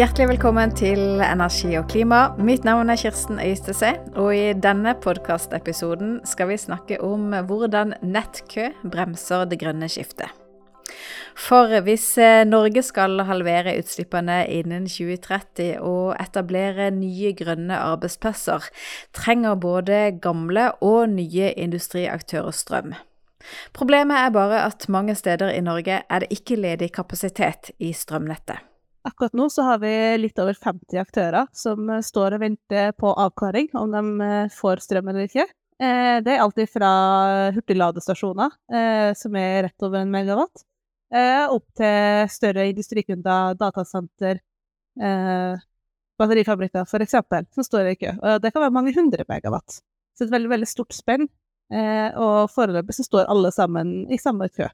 Hjertelig velkommen til Energi og klima. Mitt navn er Kirsten Øystese, og i denne podkastepisoden skal vi snakke om hvordan nettkø bremser det grønne skiftet. For hvis eh, Norge skal halvere utslippene innen 2030 og etablere nye grønne arbeidsplasser, trenger både gamle og nye industriaktører strøm. Problemet er bare at mange steder i Norge er det ikke ledig kapasitet i strømnettet. Akkurat nå så har vi litt over 50 aktører som eh, står og venter på avklaring om de eh, får strøm eller ikke. Det er alltid fra hurtigladestasjoner, som er rett over en megawatt, eh, opp til større industrikunder, datasenter, eh, batterifabrikker f.eks., som står i kø. Og det kan være mange hundre megawatt. Så et veldig, veldig stort spenn. Eh, og foreløpig så står alle sammen i samme kø.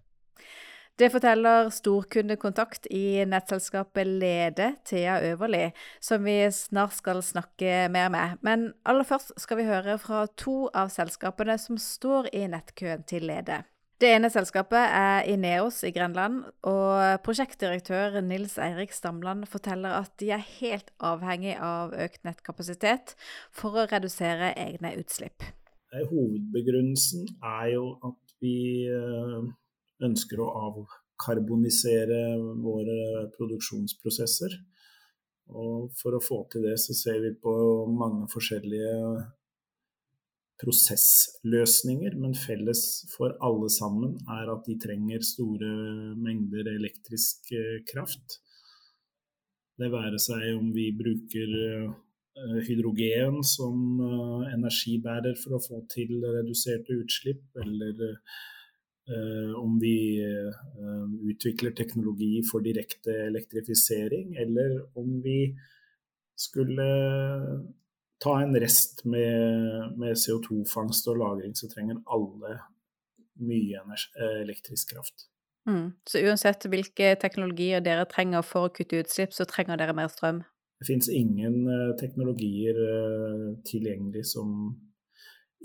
Det forteller storkundekontakt i nettselskapet Lede, Thea Øverli, som vi snart skal snakke mer med. Men aller først skal vi høre fra to av selskapene som står i nettkøen til Lede. Det ene selskapet er Ineos i Grenland, og prosjektdirektør Nils Eirik Stamland forteller at de er helt avhengig av økt nettkapasitet for å redusere egne utslipp. Hovedbegrunnelsen er jo at vi eh, ønsker å avkarbonisere våre produksjonsprosesser. Og for å få til det så ser vi på mange forskjellige prosessløsninger, men felles for alle sammen er at de trenger store mengder elektrisk eh, kraft. Det være seg om vi bruker eh, hydrogen som eh, energibærer for å få til reduserte utslipp, eller om vi utvikler teknologi for direkte elektrifisering, eller om vi skulle ta en rest med, med CO2-fangst og -lagring, så trenger alle mye eh, elektrisk kraft. Mm. Så uansett hvilke teknologier dere trenger for å kutte utslipp, så trenger dere mer strøm? Det finnes ingen teknologier tilgjengelig som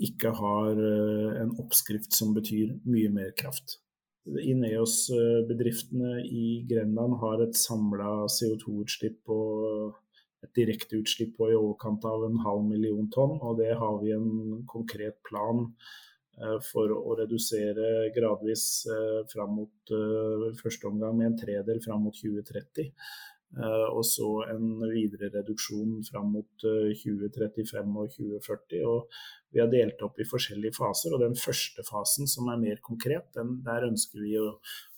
ikke har uh, en oppskrift som betyr mye mer kraft. Ineos-bedriftene i Grenland har et samla CO2-utslipp på et direkteutslipp på i overkant av en halv million tonn. Og det har vi en konkret plan eh, for å redusere gradvis eh, fram mot eh, første omgang med en tredel fram mot 2030. Og så en videre reduksjon fram mot 2035 og 2040. Og vi har delt opp i forskjellige faser. og Den første fasen, som er mer konkret, den, der ønsker vi å,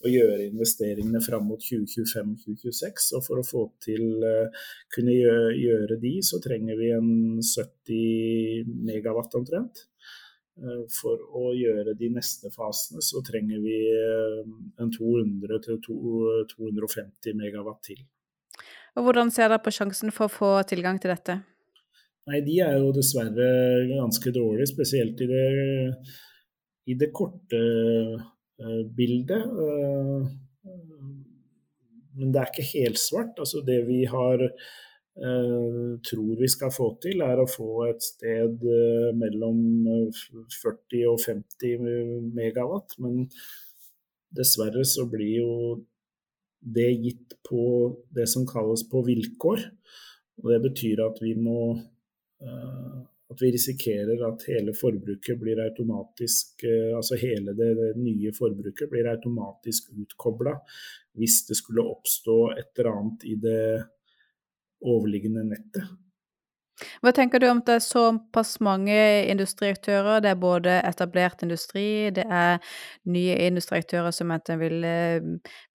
å gjøre investeringene fram mot 2025-2026. Og for å få til uh, kunne gjøre, gjøre, de, så trenger vi en 70 megawatt omtrent. For å gjøre de neste fasene så trenger vi en 200-250 megawatt til. Og Hvordan ser dere på sjansen for å få tilgang til dette? Nei, de er jo dessverre ganske dårlige, spesielt i det, i det korte uh, bildet. Uh, men det er ikke helsvart. Altså det vi har uh, tror vi skal få til, er å få et sted mellom 40 og 50 megawatt. Men dessverre så blir jo det gitt på det som kalles på vilkår. Og det betyr at vi må Eh, at vi risikerer at hele forbruket blir automatisk eh, Altså hele det, nye forbruket blir automatisk utkobla hvis det skulle oppstå et eller annet i det overliggende nettet. Hva tenker du om det er såpass mange industriaktører? Det er både etablert industri, det er nye industriaktører som enten vil eh,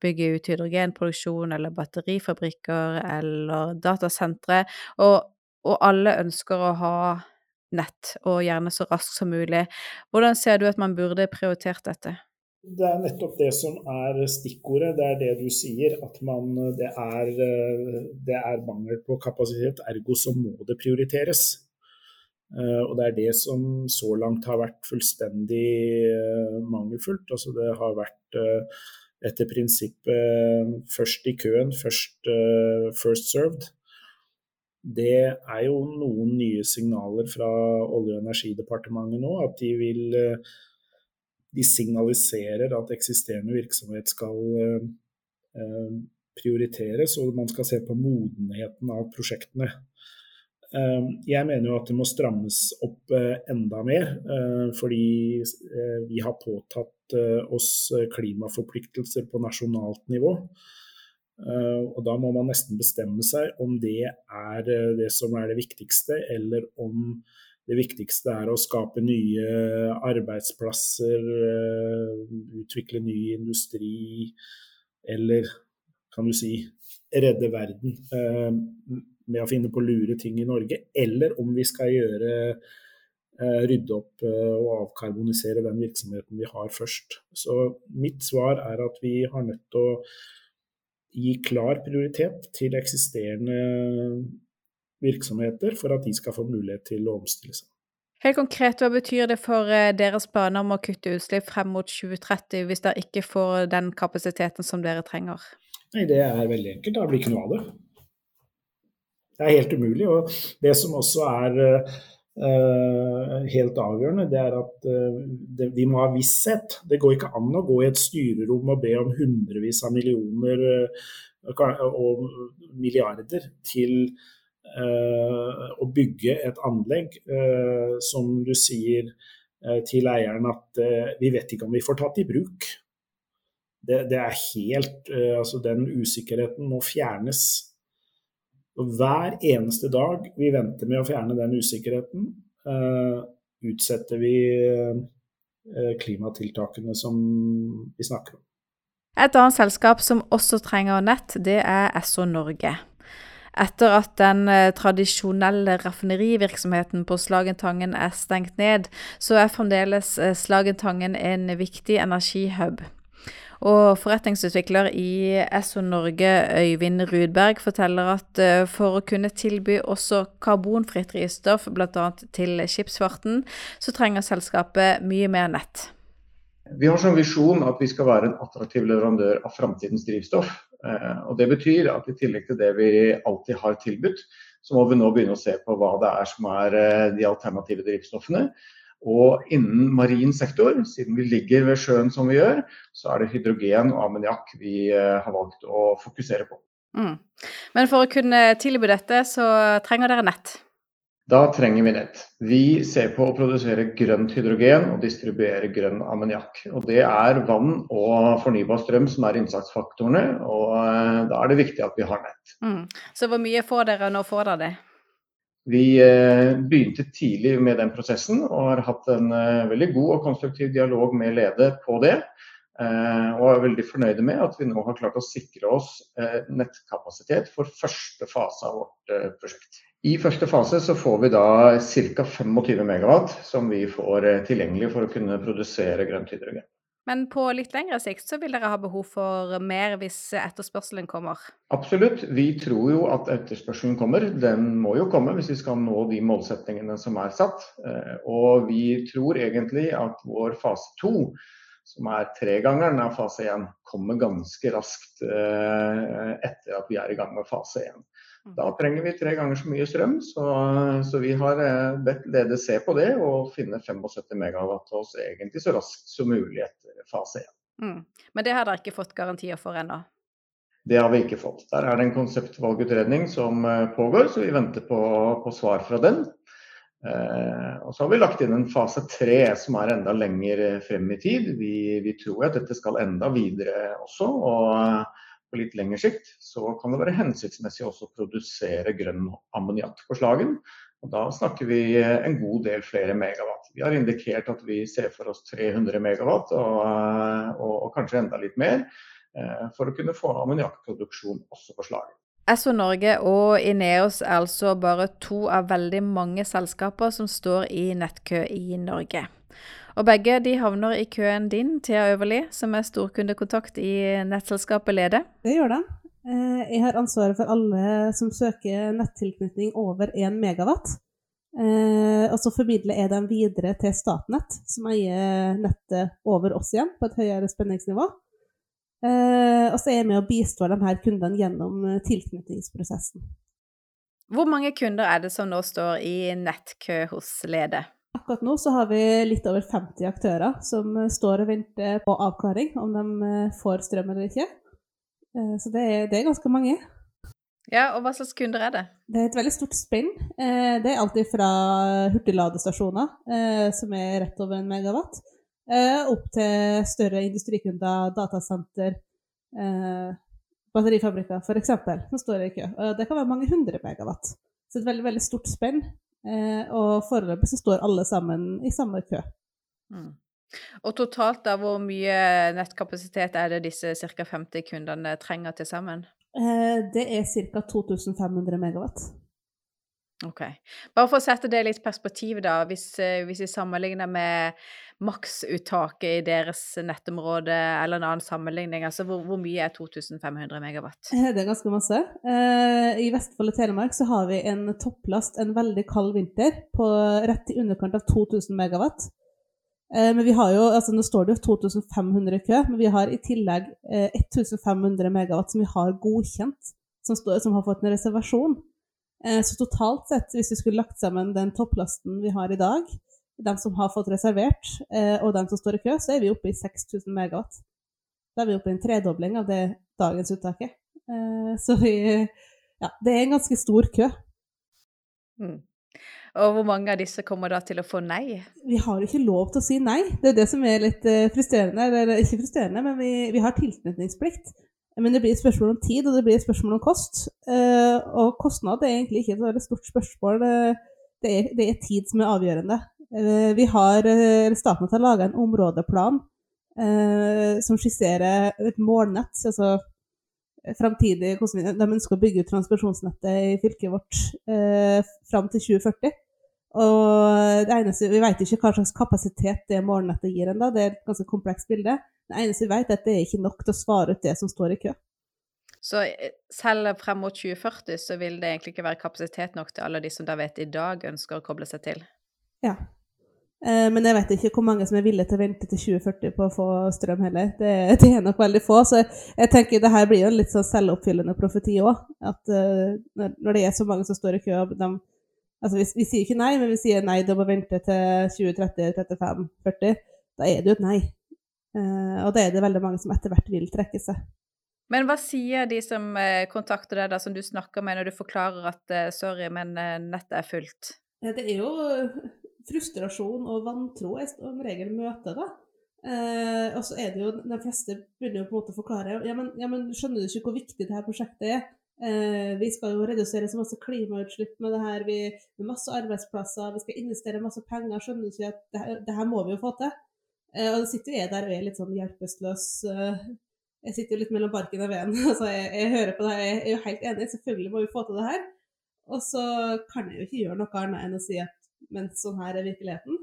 bygge ut hydrogenproduksjon eller batterifabrikker eller datasentre. Og og alle ønsker å ha nett, og gjerne så raskt som mulig. Hvordan ser du at man burde prioritert dette? Det er nettopp det som er stikkordet. Det er det du sier, at man, det, er, det er mangel på kapasitet. Ergo så må det prioriteres. Eh, og det er det som så langt har vært fullstendig eh, mangelfullt. Altså det har vært eh, etter prinsippet først i køen, først first served det er jo noen nye signaler fra Olje- og energidepartementet nå. At de vil eh, De signaliserer at eksisterende virksomhet skal eh, prioriteres, og man skal se på modenheten av prosjektene. Eh, jeg mener jo at det må strammes opp enda mer, fordi vi har påtatt oss klimaforpliktelser på nasjonalt nivå. Og da må man nesten bestemme seg om det er det som er det viktigste, eller om det viktigste er å skape nye arbeidsplasser, utvikle ny industri, eller kan du si redde verden med å finne på lure ting i Norge, eller om vi skal gjøre rydde opp og avkarbonisere den virksomheten vi har først. Så mitt svar er at vi har nødt til å gi klar prioritet til eksisterende virksomheter for at de skal få mulighet til å omstille seg. Helt konkret, hva betyr det for eh, deres planer om å kutte utslipp frem mot 2030 hvis dere ikke får den kapasiteten som dere trenger? Nei, Det er veldig enkelt. Da blir ikke noe av det. Det er helt umulig. Og det som også er uh, helt avgjørende, det er at uh, det, vi må ha visshet. Det går ikke an å gå i et styrerom og be om hundrevis av millioner uh, og milliarder til å bygge et anlegg eh, som du sier eh, til eieren at vi vet ikke om vi får tatt i bruk. Det, det er helt Altså, den usikkerheten må fjernes. Og hver eneste dag vi venter med å fjerne den usikkerheten, utsetter vi klimatiltakene som vi snakker om. Et annet selskap som også trenger nett, det er Esso Norge. Etter at den eh, tradisjonelle raffinerivirksomheten på Slagentangen er stengt ned, så er fremdeles eh, Slagentangen en viktig energihub. Og forretningsutvikler i Esso Norge, Øyvind Rudberg, forteller at eh, for å kunne tilby også karbonfritt drivstoff, bl.a. til skipsfarten, så trenger selskapet mye mer nett. Vi har som visjon at vi skal være en attraktiv leverandør av framtidens drivstoff. Eh, og Det betyr at i tillegg til det vi alltid har tilbudt, så må vi nå begynne å se på hva det er som er eh, de alternative drivstoffene. Og innen marin sektor, siden vi ligger ved sjøen som vi gjør, så er det hydrogen og ammoniakk vi eh, har valgt å fokusere på. Mm. Men for å kunne tilby dette, så trenger dere nett? Da trenger vi nett. Vi ser på å produsere grønt hydrogen og distribuere grønn ammoniakk. Og det er vann og fornybar strøm som er innsatsfaktorene, og eh, da er det viktig at vi har nett. Mm. Så hvor mye får dere nå får dere det? Vi eh, begynte tidlig med den prosessen og har hatt en eh, veldig god og konstruktiv dialog med Lede på det. Og er veldig fornøyde med at vi nå har klart å sikre oss nettkapasitet for første fase av vårt prosjekt. I første fase så får vi da ca. 25 megawatt som vi får eh, tilgjengelig for å kunne produsere grønt hydrogen. Men på litt lengre sikt så vil dere ha behov for mer hvis etterspørselen kommer? Absolutt. Vi tror jo at etterspørselen kommer. Den må jo komme hvis vi skal nå de målsettingene som er satt. Eh, og vi tror egentlig at vår fase to, som er tregangeren av fase én, kommer ganske raskt eh, etter at vi er i gang med fase én. Da trenger vi tre ganger så mye strøm, så, så vi har eh, bedt ledet se på det og finne 75 megawatt oss egentlig så raskt som mulig etter fase 1. Mm. Men det har dere ikke fått garantier for ennå? Det har vi ikke fått. Der er det en konseptvalgutredning som eh, pågår, så vi venter på, på svar fra den. Eh, og så har vi lagt inn en fase tre som er enda lenger frem i tid. Vi, vi tror at dette skal enda videre også. og på litt lengre sikt, så kan det være hensiktsmessig også å produsere grønn ammoniakk på slagen. Og da snakker vi en god del flere megawatt. Vi har indikert at vi ser for oss 300 megawatt, og, og, og kanskje enda litt mer, eh, for å kunne få ammoniakkproduksjon også på slagen. Esso Norge og Ineos er altså bare to av veldig mange selskaper som står i nettkø i Norge. Og begge de havner i køen din, Thea Øverli, som er storkundekontakt i nettselskapet Lede. Det gjør de. Eh, jeg har ansvaret for alle som søker nettilknytning over 1 megawatt. Eh, og så formidler jeg dem videre til Statnett, som eier nettet over oss igjen, på et høyere spenningsnivå. Eh, og så er jeg med og bistår de her kundene gjennom tilknytningsprosessen. Hvor mange kunder er det som nå står i nettkø hos Lede? Akkurat nå så har vi litt over 50 aktører som står og venter på avklaring om de eh, får strøm eller ikke. Eh, så det er, det er ganske mange. Ja, og hva slags kunder er det? Det er et veldig stort spenn. Eh, det er alltid fra hurtigladestasjoner, eh, som er rett over en megawatt, eh, opp til større industrikunder, datasenter, batterifabrikker f.eks., Nå står i kø. Det kan være mange hundre megawatt. Så et veldig, veldig stort spenn. Og foreløpig så står alle sammen i samme kø. Mm. Og totalt, da, hvor mye nettkapasitet er det disse ca. 50 kundene trenger til sammen? Eh, det er ca. 2500 megawatt. Ok. Bare for å sette det litt i perspektiv, da. Hvis, eh, hvis vi sammenligner med maksuttaket i deres nettområde, eller en annen sammenligning, altså hvor, hvor, mye er 2500 megawatt? Eh, det er ganske masse. I Vestfold og Telemark så har vi en topplast en veldig kald vinter på rett i underkant av 2000 megawatt. Eh, men vi har jo, altså Nå står det jo 2500 i kø, men vi har i tillegg 1500 eh, megawatt som vi har godkjent, som, står, som har fått en reservasjon. Eh, så totalt sett, hvis vi skulle lagt sammen den topplasten vi har i dag, de som har fått reservert, og de som står i kø, så er vi oppe i 6000 megawatt. Da er vi oppe i en tredobling av det dagens uttaket. Så vi Ja, det er en ganske stor kø. Mm. Og hvor mange av disse kommer da til å få nei? Vi har ikke lov til å si nei. Det er det som er litt uh, frustrerende. Eller ikke frustrerende, men vi, vi, har tilknytningsplikt. Men det blir et spørsmål om tid, og det blir et spørsmål om kost. Og kostnad er egentlig ikke et veldig stort spørsmål. Det er, det er, tid som er avgjørende. Uh, vi har, Statnett har laga en områdeplan som skisserer et målnett. altså framtidig hvordan de ønsker å bygge ut transmisjonsnettet i fylket vårt eh, fram til 2040. Og det eneste, Vi vet ikke hva slags kapasitet det målnettet gir ennå, det er et ganske komplekst bilde. Det eneste vi vet, er at det er ikke nok til å svare ut det som står i kø. Så eh, selv frem mot 2040 så vil det egentlig ikke være kapasitet nok til alle de som da vet i dag ønsker å koble seg til? Ja. Eh, men jeg vet ikke hvor mange som er villige til å vente til 2040 på å få strøm heller. Det, det er nok veldig få. Så jeg tenker det her blir jo en litt sånn selvoppfyllende profeti òg. At uh, når det er så mange som står i kø de, altså vi, vi, sier ikke nei, men vi sier nei, de må vente til 2030, 35, 40. Da er det jo et nei. Uh, og da er det veldig mange som etter hvert vil trekke seg. Men hva sier de som kontakter deg, da, som du snakker med, når du forklarer at sorry, men nettet er fullt? Ja, det er jo frustrasjon og vantro jeg som regel møter. da. Eh, og så er det jo, De fleste begynner jo på en måte å forklare ja men, ja, men skjønner du ikke hvor viktig det her prosjektet er? Eh, vi skal jo redusere så masse klimautslipp med det her, vi, med masse arbeidsplasser, vi skal investere masse penger. Skjønner du ikke at det her, det her må vi jo få til? Eh, og da sitter jeg der og er litt sånn hjelpeløs. Eh, jeg sitter jo litt mellom barken og veden. altså jeg, jeg, hører på det her, jeg er jo helt enig, selvfølgelig må vi få til det her. Og så kan jeg jo ikke gjøre noe annet enn å si at men sånn her er virkeligheten.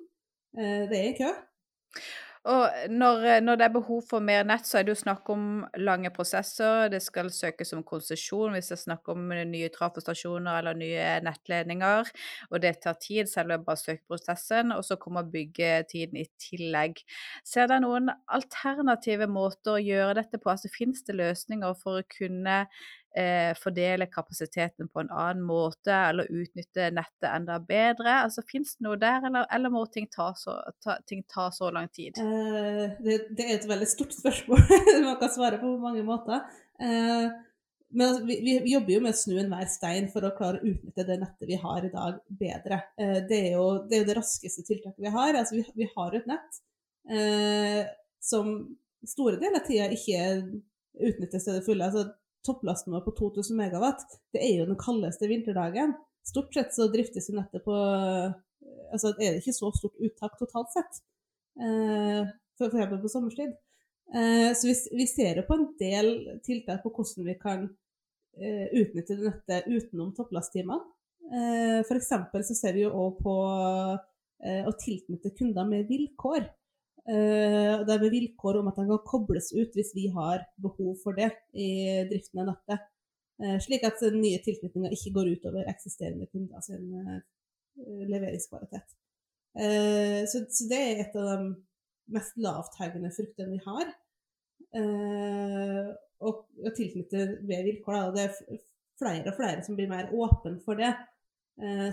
Eh, det er kø. Og når, eh, når, det er behov for mer nett, så er det jo snakk om lange prosesser. Det skal søkes om konsesjon hvis det er snakk om nye trafostasjoner eller nye nettledninger. Og det tar tid, selve bare søkeprosessen. Og så kommer byggetiden i tillegg. Ser dere noen alternative måter å gjøre dette på? Altså Finnes det løsninger for å kunne fordele kapasiteten på en annen måte, eller utnytte nettet enda bedre? Altså, Fins det noe der, eller, eller må ting ta, så, ta, ting ta så, lang tid? Eh, det, det, er et veldig stort spørsmål man kan svare på på mange måter. Eh, men altså, vi, vi, jobber jo med å snu enhver stein for å klare å utnytte det nettet vi har i dag, bedre. Eh, det, er jo, det, er det raskeste tiltaket vi har. Altså, vi, vi har et nett eh, som store deler av tida ikke utnyttes til det fulle. Altså, topplasten vår på 2000 megawatt, det er jo den kaldeste vinterdagen. Stort sett så driftes jo nettet på Altså er det ikke så stort uttak totalt sett, eh, eksempel på sommerstid. Eh, så vi, vi ser jo på en del tiltak på hvordan vi kan eh, utnytte nettet utenom topplasttimene. Eh, F.eks. så ser vi jo òg på eh, å tilknytte kunder med vilkår. Uh, det er med vilkår om at den kan kobles ut hvis vi har behov for det i driften av nettet. Uh, slik at nye tilknytninger ikke går utover eksisterende kunder sin uh, leveringskvalitet. Så, det er et av de mest lavthengende fruktene vi har. Å tilknytte ved vilkår. Det er flere og flere som blir mer åpne for det.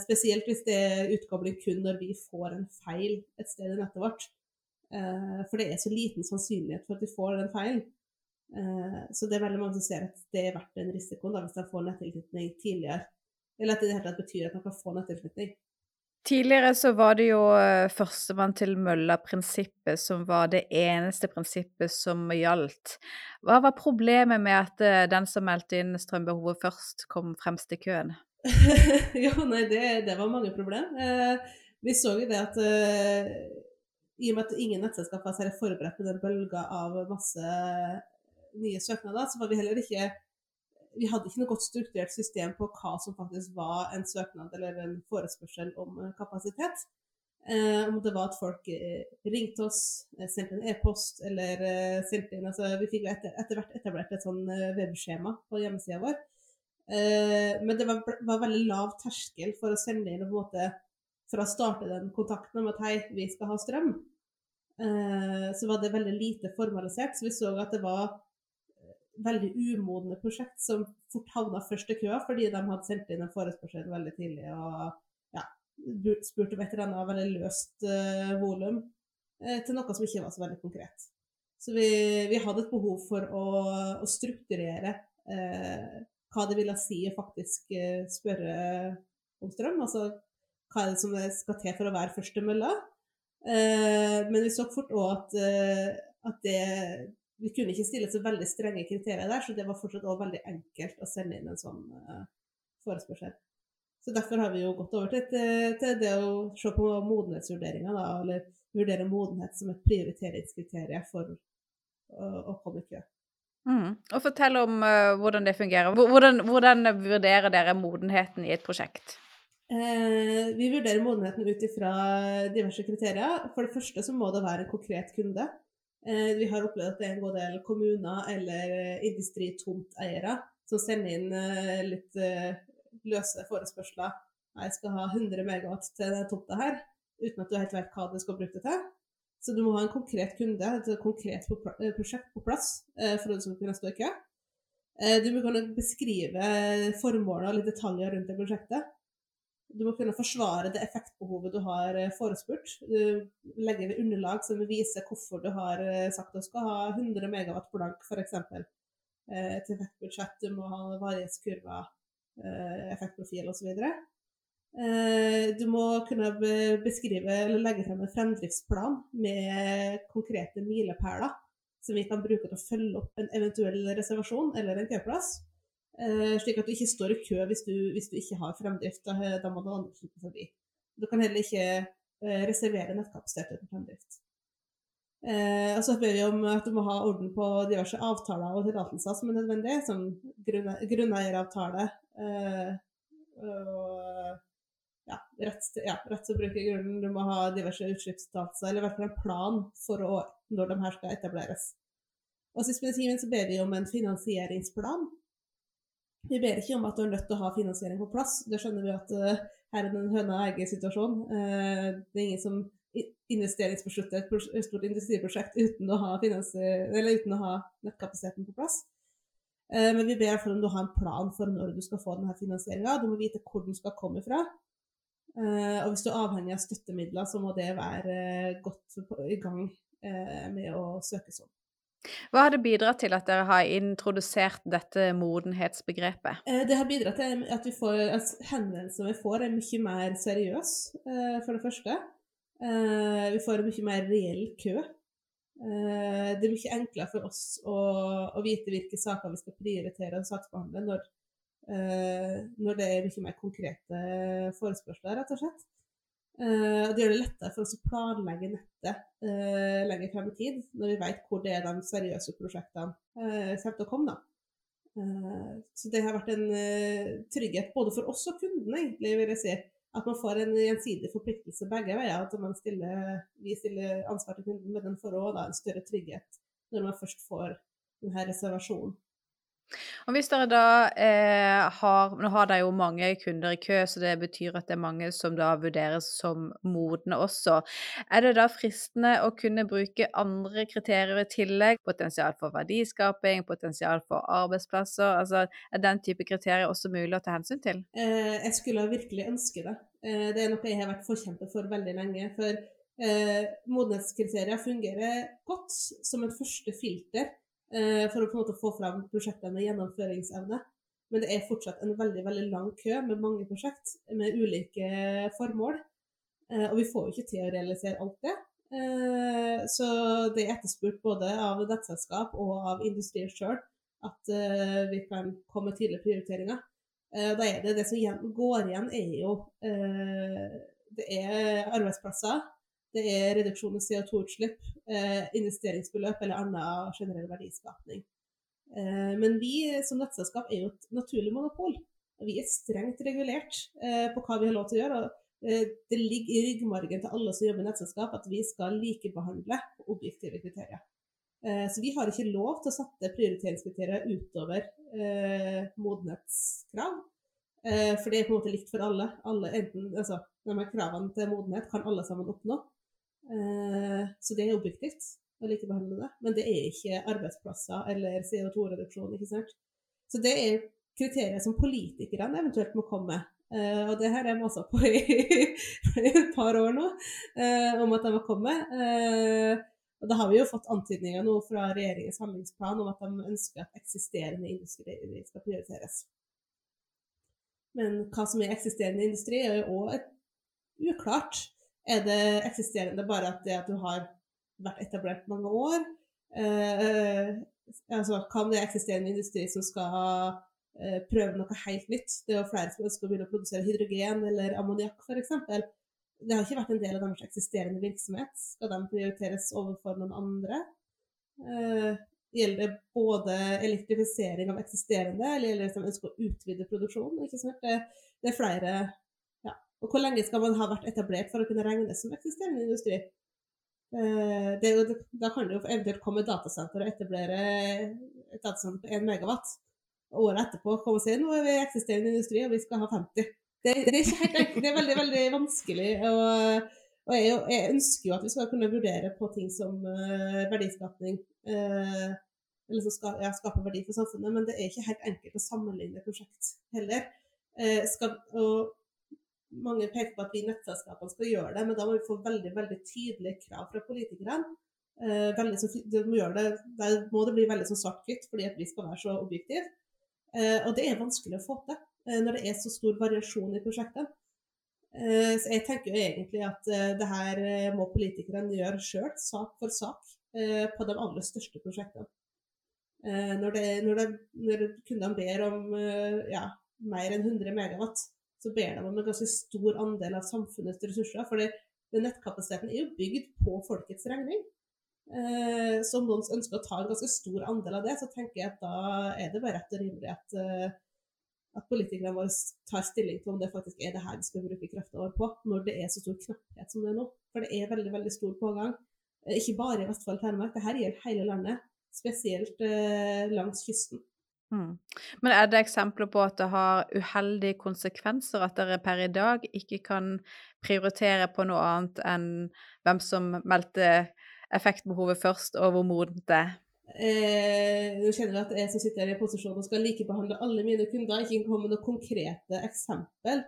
spesielt hvis det er utkobling kun når vi får en feil et sted i nettet vårt. Eh, for det er så liten sannsynlighet for at vi får den feilen. Eh, så det er veldig mange som ser at det er verdt den risikoen da, hvis de får nettilknytning tidligere. Eller at det i det hele tatt betyr at man kan få nettilknytning. Tidligere så var det jo eh, førstemann til mølla-prinsippet som var det eneste prinsippet som gjaldt. Hva var problemet med at den som meldte inn strømbehovet først, kom fremst i køen? jo, nei, det, det, var mange problem. Eh, vi så jo det at eh, i og med at ingen nettselskap var særlig forberedt på den bølga av masse nye søknader, så var vi heller ikke vi hadde ikke noe godt strukturert system på hva som faktisk var en søknad eller en forespørsel om eh, kapasitet. Eh, om det var at folk eh, ringte oss, eh, sendte en e-post eller eh, sendte inn altså Vi fikk etter, etter, hvert etablert et sånn webskjema på hjemmesida vår. Eh, men det var, var, veldig lav terskel for å sende inn på en måte for å starte den kontakten om at hei, vi skal ha strøm. så var det veldig lite formalisert. Så vi så at det var veldig umodne prosjekt som fort havna først i køa fordi de hadde sendt inn en forespørsel veldig tidlig og ja, spurte eller annet veldig løst eh, volum eh, til noe som ikke var så veldig konkret. Så vi, vi hadde et behov for å, å strukturere eh, hva det ville si å faktisk spørre om strøm. Altså hva er det som skal til for å være førstemølla. men vi så fort òg at, at det vi kunne ikke stille så veldig strenge kriterier der, så det var fortsatt også veldig enkelt å sende inn en sånn uh, forespørsel. Så derfor har vi jo gått over til, til, til det å se på modenhetsvurderinger, da, eller vurdere modenhet som et prioriteringskriterium for å, å komme i kø. Mm. Og fortell om uh, hvordan det fungerer. Hvordan, hvordan, vurderer dere modenheten i et prosjekt? Eh, vi vurderer modenheten ut ifra diverse kriterier. For det første så må det være en konkret kunde. Eh, vi har opplevd at det er en god del kommuner eller industritomteiere som sender inn eh, litt løse forespørsler. Jeg skal ha 100 megawatt til denne tomta her, uten at du helt vet hva du skal bruke det til. Så du må ha en konkret kunde, et konkret prosjekt på plass for å kunne stå i kø. Du må kunne beskrive formålet og litt detaljer rundt det prosjektet. Du må kunne forsvare det effektbehovet du har eh, forespurt. Du legger ved underlag som viser hvorfor du har eh, sagt at du skal ha 100 megawatt blank, f.eks. Eh, et effektbudsjett. Du må ha varighetskurver, effektprofil osv. Du må kunne beskrive eller legge frem en fremdriftsplan med konkrete milepæler som vi kan bruke til å følge opp en eventuell reservasjon eller en køplass. Uh, slik at du ikke står i kø hvis du, hvis du ikke har fremdrift. Da, da må du andre slutte forbi. Du kan heller ikke uh, reservere nettkapasitet uten fremdrift. Eh, og så ber vi om at du må ha orden på diverse avtaler og tillatelser som er nødvendig, som grunne, grunneieravtale og ja, rett, ja, rett til å bruke grunnen. Du må ha diverse utslippstillatelser, eller i hvert fall en plan for å, når de her skal etableres. Og sist, men så ber vi om en finansieringsplan vi ber ikke om at du er nødt til å ha finansiering på plass. Det skjønner vi at uh, her er en høna-egget-situasjon. Uh, det er ingen som investeringsbeslutter et stort industriprosjekt uten å ha, uten å ha nettkapasiteten på plass. Uh, men vi ber om du har en plan for når du skal få denne finansieringa. Du må vite hvor den skal komme fra. og hvis du er avhengig av støttemidler, så må det være godt i gang med å søkes om. Hva har det bidratt til at dere har introdusert dette modenhetsbegrepet? Eh, det har bidratt til at, vi at henvendelser vi får, er mye mer seriøse, eh, for det første. Eh, vi får en mye mer reell kø. Det er mye enklere for oss å, å vite hvilke saker vi skal prioritere og saksbehandle når, når det er mye mer konkrete forespørsler, rett og slett. Uh, det gjør det lettere for oss å planlegge nettet uh, lenger frem i tid, når vi vet hvor det er de seriøse prosjektene uh, kommer til å komme. så det har vært en trygghet både for oss og kundene, egentlig, vil jeg si. At man får en gjensidig forpliktelse begge veier. At stiller, vi stiller ansvar til kunden, men den får òg en større trygghet når man først får denne reservasjonen. Og hvis dere da eh, har Nå har dere jo mange kunder i kø, så det betyr at det er mange som da vurderes som modne også. Er det da fristende å kunne bruke andre kriterier i tillegg? Potensial for verdiskaping, potensial for arbeidsplasser? Altså, er den type kriterier også mulig å ta hensyn til? Eh, jeg skulle virkelig ønske det. Eh, det er noe jeg har vært forkjemper for veldig lenge. For eh, modenhetskriterier fungerer godt som et første filter for å på en måte få fram prosjekter med gjennomføringsevne. Men det er fortsatt en veldig veldig lang kø med mange prosjekt med ulike formål. Eh, og vi får jo ikke til å realisere alt det. Eh, så det er etterspurt både av nettselskap og av industrien sjøl at eh, vi kan komme med tydelige prioriteringer. Eh, da er det det som går igjen, er jo eh, det er arbeidsplasser, det er reduksjon i CO2-utslipp, eh, investeringsbeløp eller annen generell verdiskapning. Eh, men vi som nettselskap er jo et naturlig monopol. Vi er strengt regulert eh, på hva vi har lov til å gjøre. og eh, Det ligger i ryggmargen til alle som jobber i nettselskap at vi skal likebehandle objektive kriterier. Eh, så vi har ikke lov til å sette prioriteringskriterier utover modenhetskrav. For det er på en måte likt for alle. alle enten, altså, kravene til modenhet kan alle sammen oppnå. Eh, så det er objektivt å likebehandle det. Men det er ikke arbeidsplasser eller CO2-reduksjon. ikke sant? Så det er kriterier som politikerne eventuelt må komme med. Uh, og det her er masa på i, et par år nå, uh, om at de må komme. Uh, og da har vi jo fått antydninger nå fra regjeringens handlingsplan om at de ønsker at eksisterende industri skal prioriteres. Men hva som er eksisterende industri, er jo òg uklart. Er det eksisterende bare at det at du har vært etablert mange år? Eh, altså, kan det eksisterende industri som skal eh, prøve noe helt nytt? Det er jo flere som ønsker å begynne å produsere hydrogen eller ammoniakk f.eks. Det har ikke vært en del av deres eksisterende virksomhet. Skal de prioriteres overfor noen andre? Eh, gjelder det både elektrifisering av eksisterende, eller gjelder det at de ønsker å utvide produksjonen? Det, det, er flere og hvor lenge skal man ha vært etablert for å kunne regnes som eksisterende industri? Det, jo, da kan det jo eventuelt komme et datasenter og etablere et datasenter på 1 megawatt. Og året etterpå komme og si nå er vi eksisterende industri og vi skal ha 50. Det, det er ikke helt. Det er veldig, veldig vanskelig. Og, og jeg, jeg, ønsker jo at vi skal kunne vurdere på ting som uh, verdiskapning. Uh, eller som skal, ja, skaper verdi for samfunnet. Men det er ikke helt enkelt å sammenligne prosjekt heller. Uh, skal, og mange peker på at vi nettselskapene skal gjøre det, men da må vi få veldig veldig tydelige krav fra politikerne. Eh, veldig, det må det, må det bli veldig sånn svart-hvitt, fordi at vi skal være så objektive. Eh, og det er vanskelig å få til eh, når det er så stor variasjon i prosjektet. Eh, så jeg tenker jo egentlig at det her må politikerne gjøre sjøl, sak for sak, på de aller største prosjektene. Når, når, når kundene ber om ja, mer enn 100 megawatt, så ber de om en ganske stor andel av samfunnets ressurser. For nettkapasiteten er jo bygd på folkets regning. Eh, så om noen ønsker å ta en ganske stor andel av det, så tenker jeg at da er det bare rett og rimelig at, uh, at politikerne våre tar stilling til om det faktisk er det her vi skal bruke krefta vår på, når det er så stor knapphet som det er nå. For det er veldig veldig stor pågang. Eh, ikke bare i Vestfold og Telemark, det her gjelder hele landet. Spesielt uh, langs kysten. Mm. Men er det eksempler på at det har uheldige konsekvenser, at dere per i dag ikke kan prioritere på noe annet enn hvem som meldte effektbehovet først, og hvor modent det er? Eh, nå kjenner jeg at jeg som sitter i posisjon og skal likebehandle alle mine kunder, ikke komme med noe konkrete eksempel.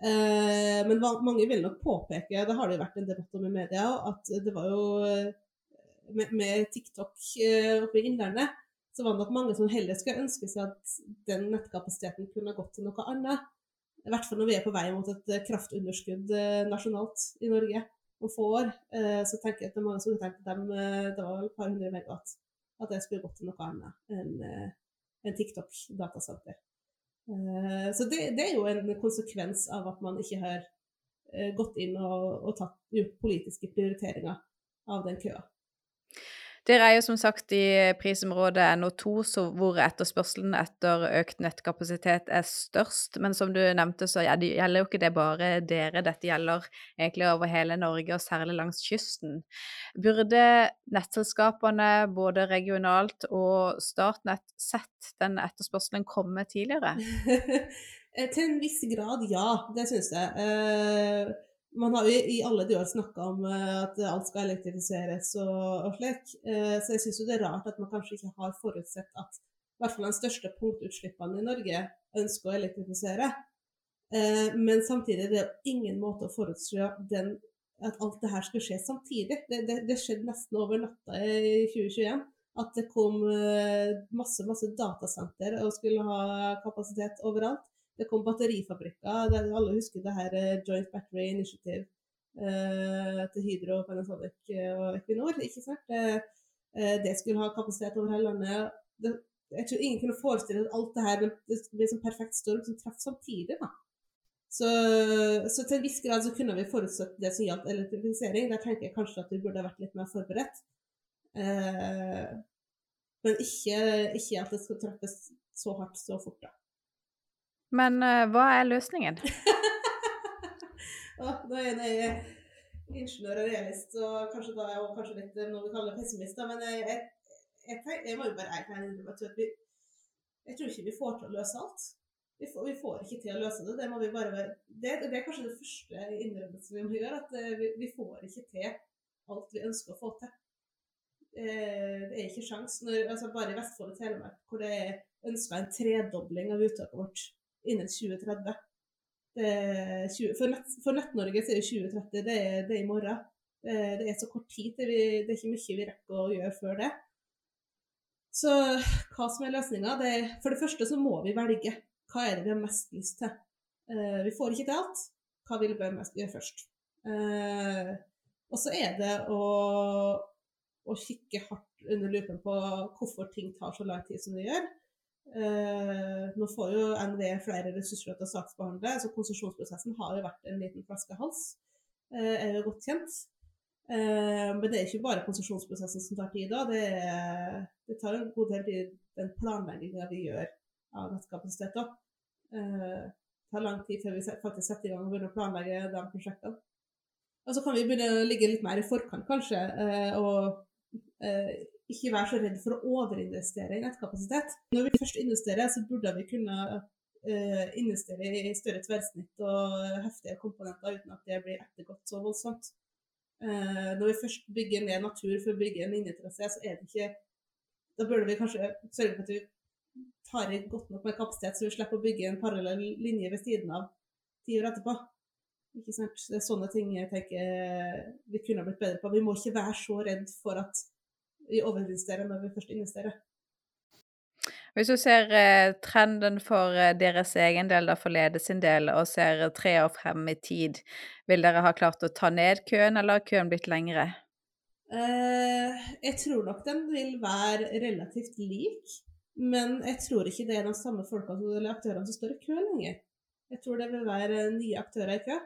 Eh, men mange vil nok påpeke, det har det jo vært en debatt om i media, at det var jo eh, med, med TikTok eh, oppe i Innlandet så var det nok mange som heller skulle ønske seg at den nettkapasiteten kunne gått til noe annet. I hvert fall når vi er på vei mot et eh, kraftunderskudd eh, nasjonalt i Norge om få år. Eh, så tenker jeg at det er mange som har at de, det var et par hundre megawatt. At det skulle gått til noe annet enn en TikTok-datasenter. Så det, det, er jo en konsekvens av at man ikke har gått inn og, og tatt, gjort politiske prioriteringer av den køa. Dere er jo som sagt i prisområdet NO2, hvor etterspørselen etter økt nettkapasitet er størst. Men som du nevnte, så gjelder jo ikke det bare dere, dette gjelder egentlig over hele Norge, og særlig langs kysten. Burde nettselskapene både regionalt og Statnett sett den etterspørselen komme tidligere? Til en viss grad, ja. Det syns jeg. Man har jo i alle de år snakka om eh, at alt skal elektrifiseres og, og slik. Eh, så jeg syns det er rart at man kanskje ikke har forutsett at i hvert fall de største punktutslippene i Norge ønsker å elektrifisere. Eh, men samtidig det er det ingen måte å forutse den, at alt det her skulle skje samtidig. Det, det, det skjedde nesten over natta i 2021 At det kom masse, masse datasenter og skulle ha kapasitet overalt. Det kom batterifabrikker. Alle husker det her eh, Joint Battery Initiative eh, til Hydro, Panasonic og Equinor. ikke sant? Det, det skulle ha kapasitet over hele landet. Det, jeg tror ingen kunne forestille at alt det her det blir en perfekt storm som traff samtidig. da. Så, så, til en viss grad så kunne vi forutsett det som gjaldt elektrifisering. Der tenker jeg kanskje at vi burde vært litt mer forberedt. Eh, men ikke, ikke, at det skal treffes så hardt så fort, da. Men uh, hva er løsningen? ah, da er jeg ingeniør og realist, og kanskje da er jeg kanskje litt noe vi kaller pessimist. Men jeg, jeg, jeg, jeg må jo bare erkjenne at vi, jeg tror ikke vi får til å løse alt. Vi får, vi får, ikke til å løse det. Det, må vi bare det, det er kanskje det første innrømmelsen vi må gjøre. At eh, vi, vi, får ikke til alt vi ønsker å få til. Eh, det er ikke sjans. Når, altså bare i Vestfold og Telemark, hvor det er ønska en tredobling av uttaket vårt innen 2030. 20, for, nett, for Nett-Norge er det 2030, det er, det er i morgen. Det, det, er så kort tid til vi, det er ikke mye vi rekker å gjøre før det. Så hva som er løsninga? For det første så må vi velge hva er det vi har mest lyst til? Uh, vi får ikke til alt. Hva vil vi mest gjøre først? Uh, og så er det å, å, kikke hardt under lupen på hvorfor ting tar så lang tid som det gjør. Uh, nå får jo NVE flere ressurser til å saksbehandle, så konsesjonsprosessen har jo vært en liten flaskehals. er jo godt kjent. men det er ikke bare konsesjonsprosessen som tar tid. da, Det, det tar en god del tid den planlegginga vi gjør av nettkapasitet. Eh, tar lang tid før vi faktisk setter i gang og begynner å planlegge de prosjektene. Og så kan vi begynne å ligge litt mer i forkant, kanskje, og ikke være så redd for å overinvestere i nettkapasitet. Når vi først investerer, så burde vi kunne eh, investere i større tverrsnitt og heftige komponenter uten at det blir ettergått så voldsomt. Eh, når vi først bygger ned natur for å bygge en linjetrasé, så er det ikke Da burde vi kanskje sørge for at vi tar i godt nok med kapasitet, så vi slipper å bygge en parallell linje ved siden av ti år etterpå. Ikke sant? Det er sånne ting jeg tenker vi kunne blitt bedre på. Vi må ikke være så redd for at vi overinvesterer når vi først investerer. Hvis du ser eh, trenden for eh, deres egen del, da, for Lede sin del, og ser tre år frem i tid, vil dere ha klart å ta ned køen, eller har køen blitt lengre? Eh, jeg tror nok den vil være relativt lik. Men jeg tror ikke det er de samme folkene eller aktørene som står i kø lenger. Jeg tror det vil være nye aktører i kø.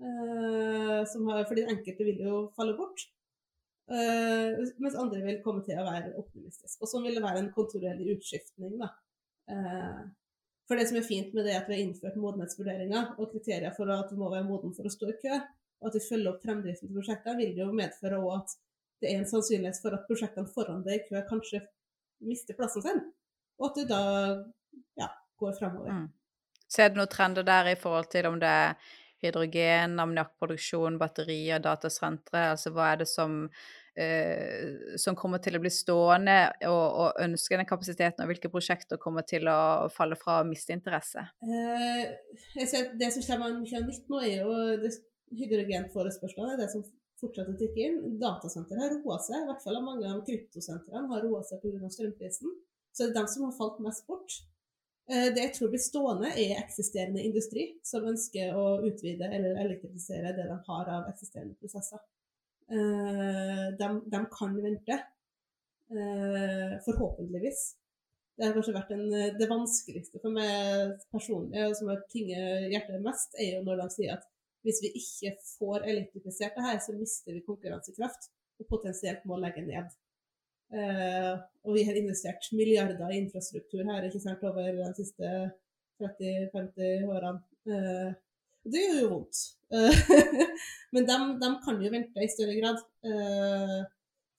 Uh, har, fordi enkelte vil jo falle bort. Uh, mens andre vil komme til å være optimistiske. Og sånn vil det være en kontinuerlig utskiftning. Da. Uh, for det som er fint med det at vi har innført modenhetsvurderinger og kriterier for at du må være moden for å stå i kø, og at vi følger opp fremdriften til prosjektene, vil det jo medføre at det er en sannsynlighet for at prosjektene foran deg i kø kanskje mister plassen sin og at det da ja, går fremover. Mm. Ser du noen trender der i forhold til om det er hydrogen, ammoniakkproduksjon, batterier, datasentre? Altså hva er det som, som kommer til å bli stående og, og ønske den kapasiteten, og hvilke prosjekter kommer til å falle fra og miste interesse? Eh, Det som kommer mye nytt nå, er jo det hydrogenforespørselen. Det som fortsetter å tikke inn. Datasenter har roa seg, i hvert fall mange av kryptosentrene har roa seg pga. strømprisen. Så det er de som har falt mest bort. Eh, det jeg tror blir stående, er eksisterende industri som ønsker å utvide eller elektrifisere det de har av eksisterende prosesser. Eh, de, de kan vente, eh, forhåpentligvis. Det har kanskje vært en, det vanskeligste for meg personlig, og som har tynget hjertet mest, er jo når de sier at hvis vi ikke får elektrifisert det her, så mister vi konkurransekraft og potensielt må legge ned. Uh, og vi har investert milliarder i infrastruktur her ikke sant, over de siste 30-50 årene. Uh, det gjør jo vondt. Uh, men de, de, kan jo vente i større grad,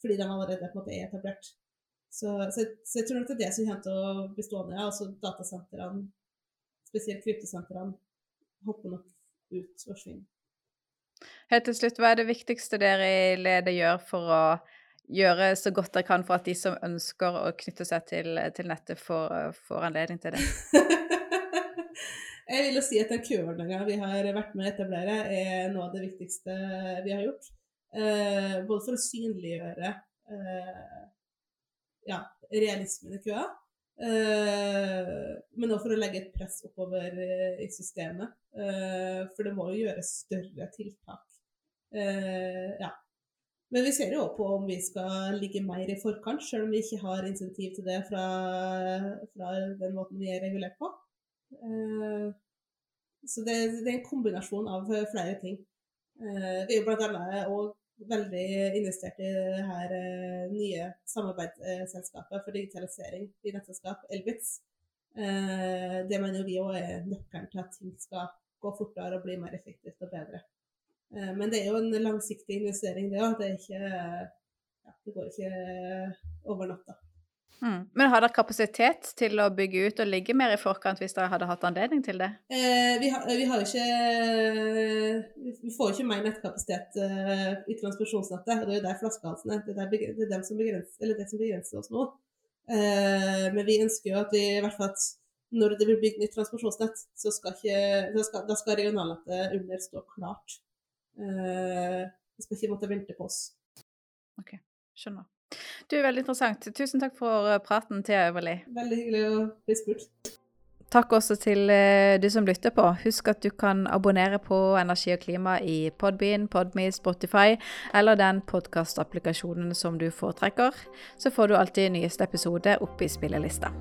fordi de allerede måte er etablert. Så, så, så, jeg tror nok det er det som kommer til å bli stående. Altså datasentrene, spesielt kryptosentrene, hopper nok ut og forsvinner. Helt til slutt, hva er det viktigste dere i Lede gjør for å gjøre så godt dere kan for at de som ønsker å knytte seg til, til nettet, får, får, anledning til det? jeg vil jo si at den køordninga vi har vært med å etablere, er noe av det viktigste vi har gjort. Eh, både for å synliggjøre eh, ja, realismen i køa. eh, men også for å legge et press oppover i systemet. Uh, for det må jo gjøres større tiltak. ja. Men vi ser jo også på om vi skal ligge mer i forkant, selv om vi ikke har insentiv til det fra, fra den måten vi er regulert på. Så det, det, er en kombinasjon av flere ting. vi er jo bl.a. òg veldig investert i det her eh, nye samarbeidsselskapet for digitalisering i nettselskap, Elbitz. Eh, det mener vi òg er nøkkelen til at ting skal gå fortere og bli mer effektivt og bedre. Eh, men det er jo en langsiktig investering, det òg. Det, ja, det går ikke over natta. Mm. Men har dere kapasitet til å bygge ut og ligge mer i forkant hvis dere hadde hatt anledning til det? Eh, vi, har, vi, har, ikke Vi får ikke mer nettkapasitet eh, i transmisjonsnettet. Det er jo der flaskehalsen er. Det er, det er som begrenser, det som begrenser oss nå. Eh, men vi ønsker jo at vi i hvert fall at når det blir bygd nytt transmisjonsnett, så skal ikke, da skal, da skal regionalnettet under stå klart. Eh, vi skal ikke måtte vente på oss. Ok, skjønner. Du, Veldig interessant. Tusen takk for eh, praten, Thea Øverli. Veldig hyggelig å bli spurt. Takk også til eh, du som lytter på. Husk at du kan abonnere på Energi og klima i Podbean, Podme, Spotify eller den podkastapplikasjonen som du foretrekker. Så får du alltid nyeste episode opp i spillelista.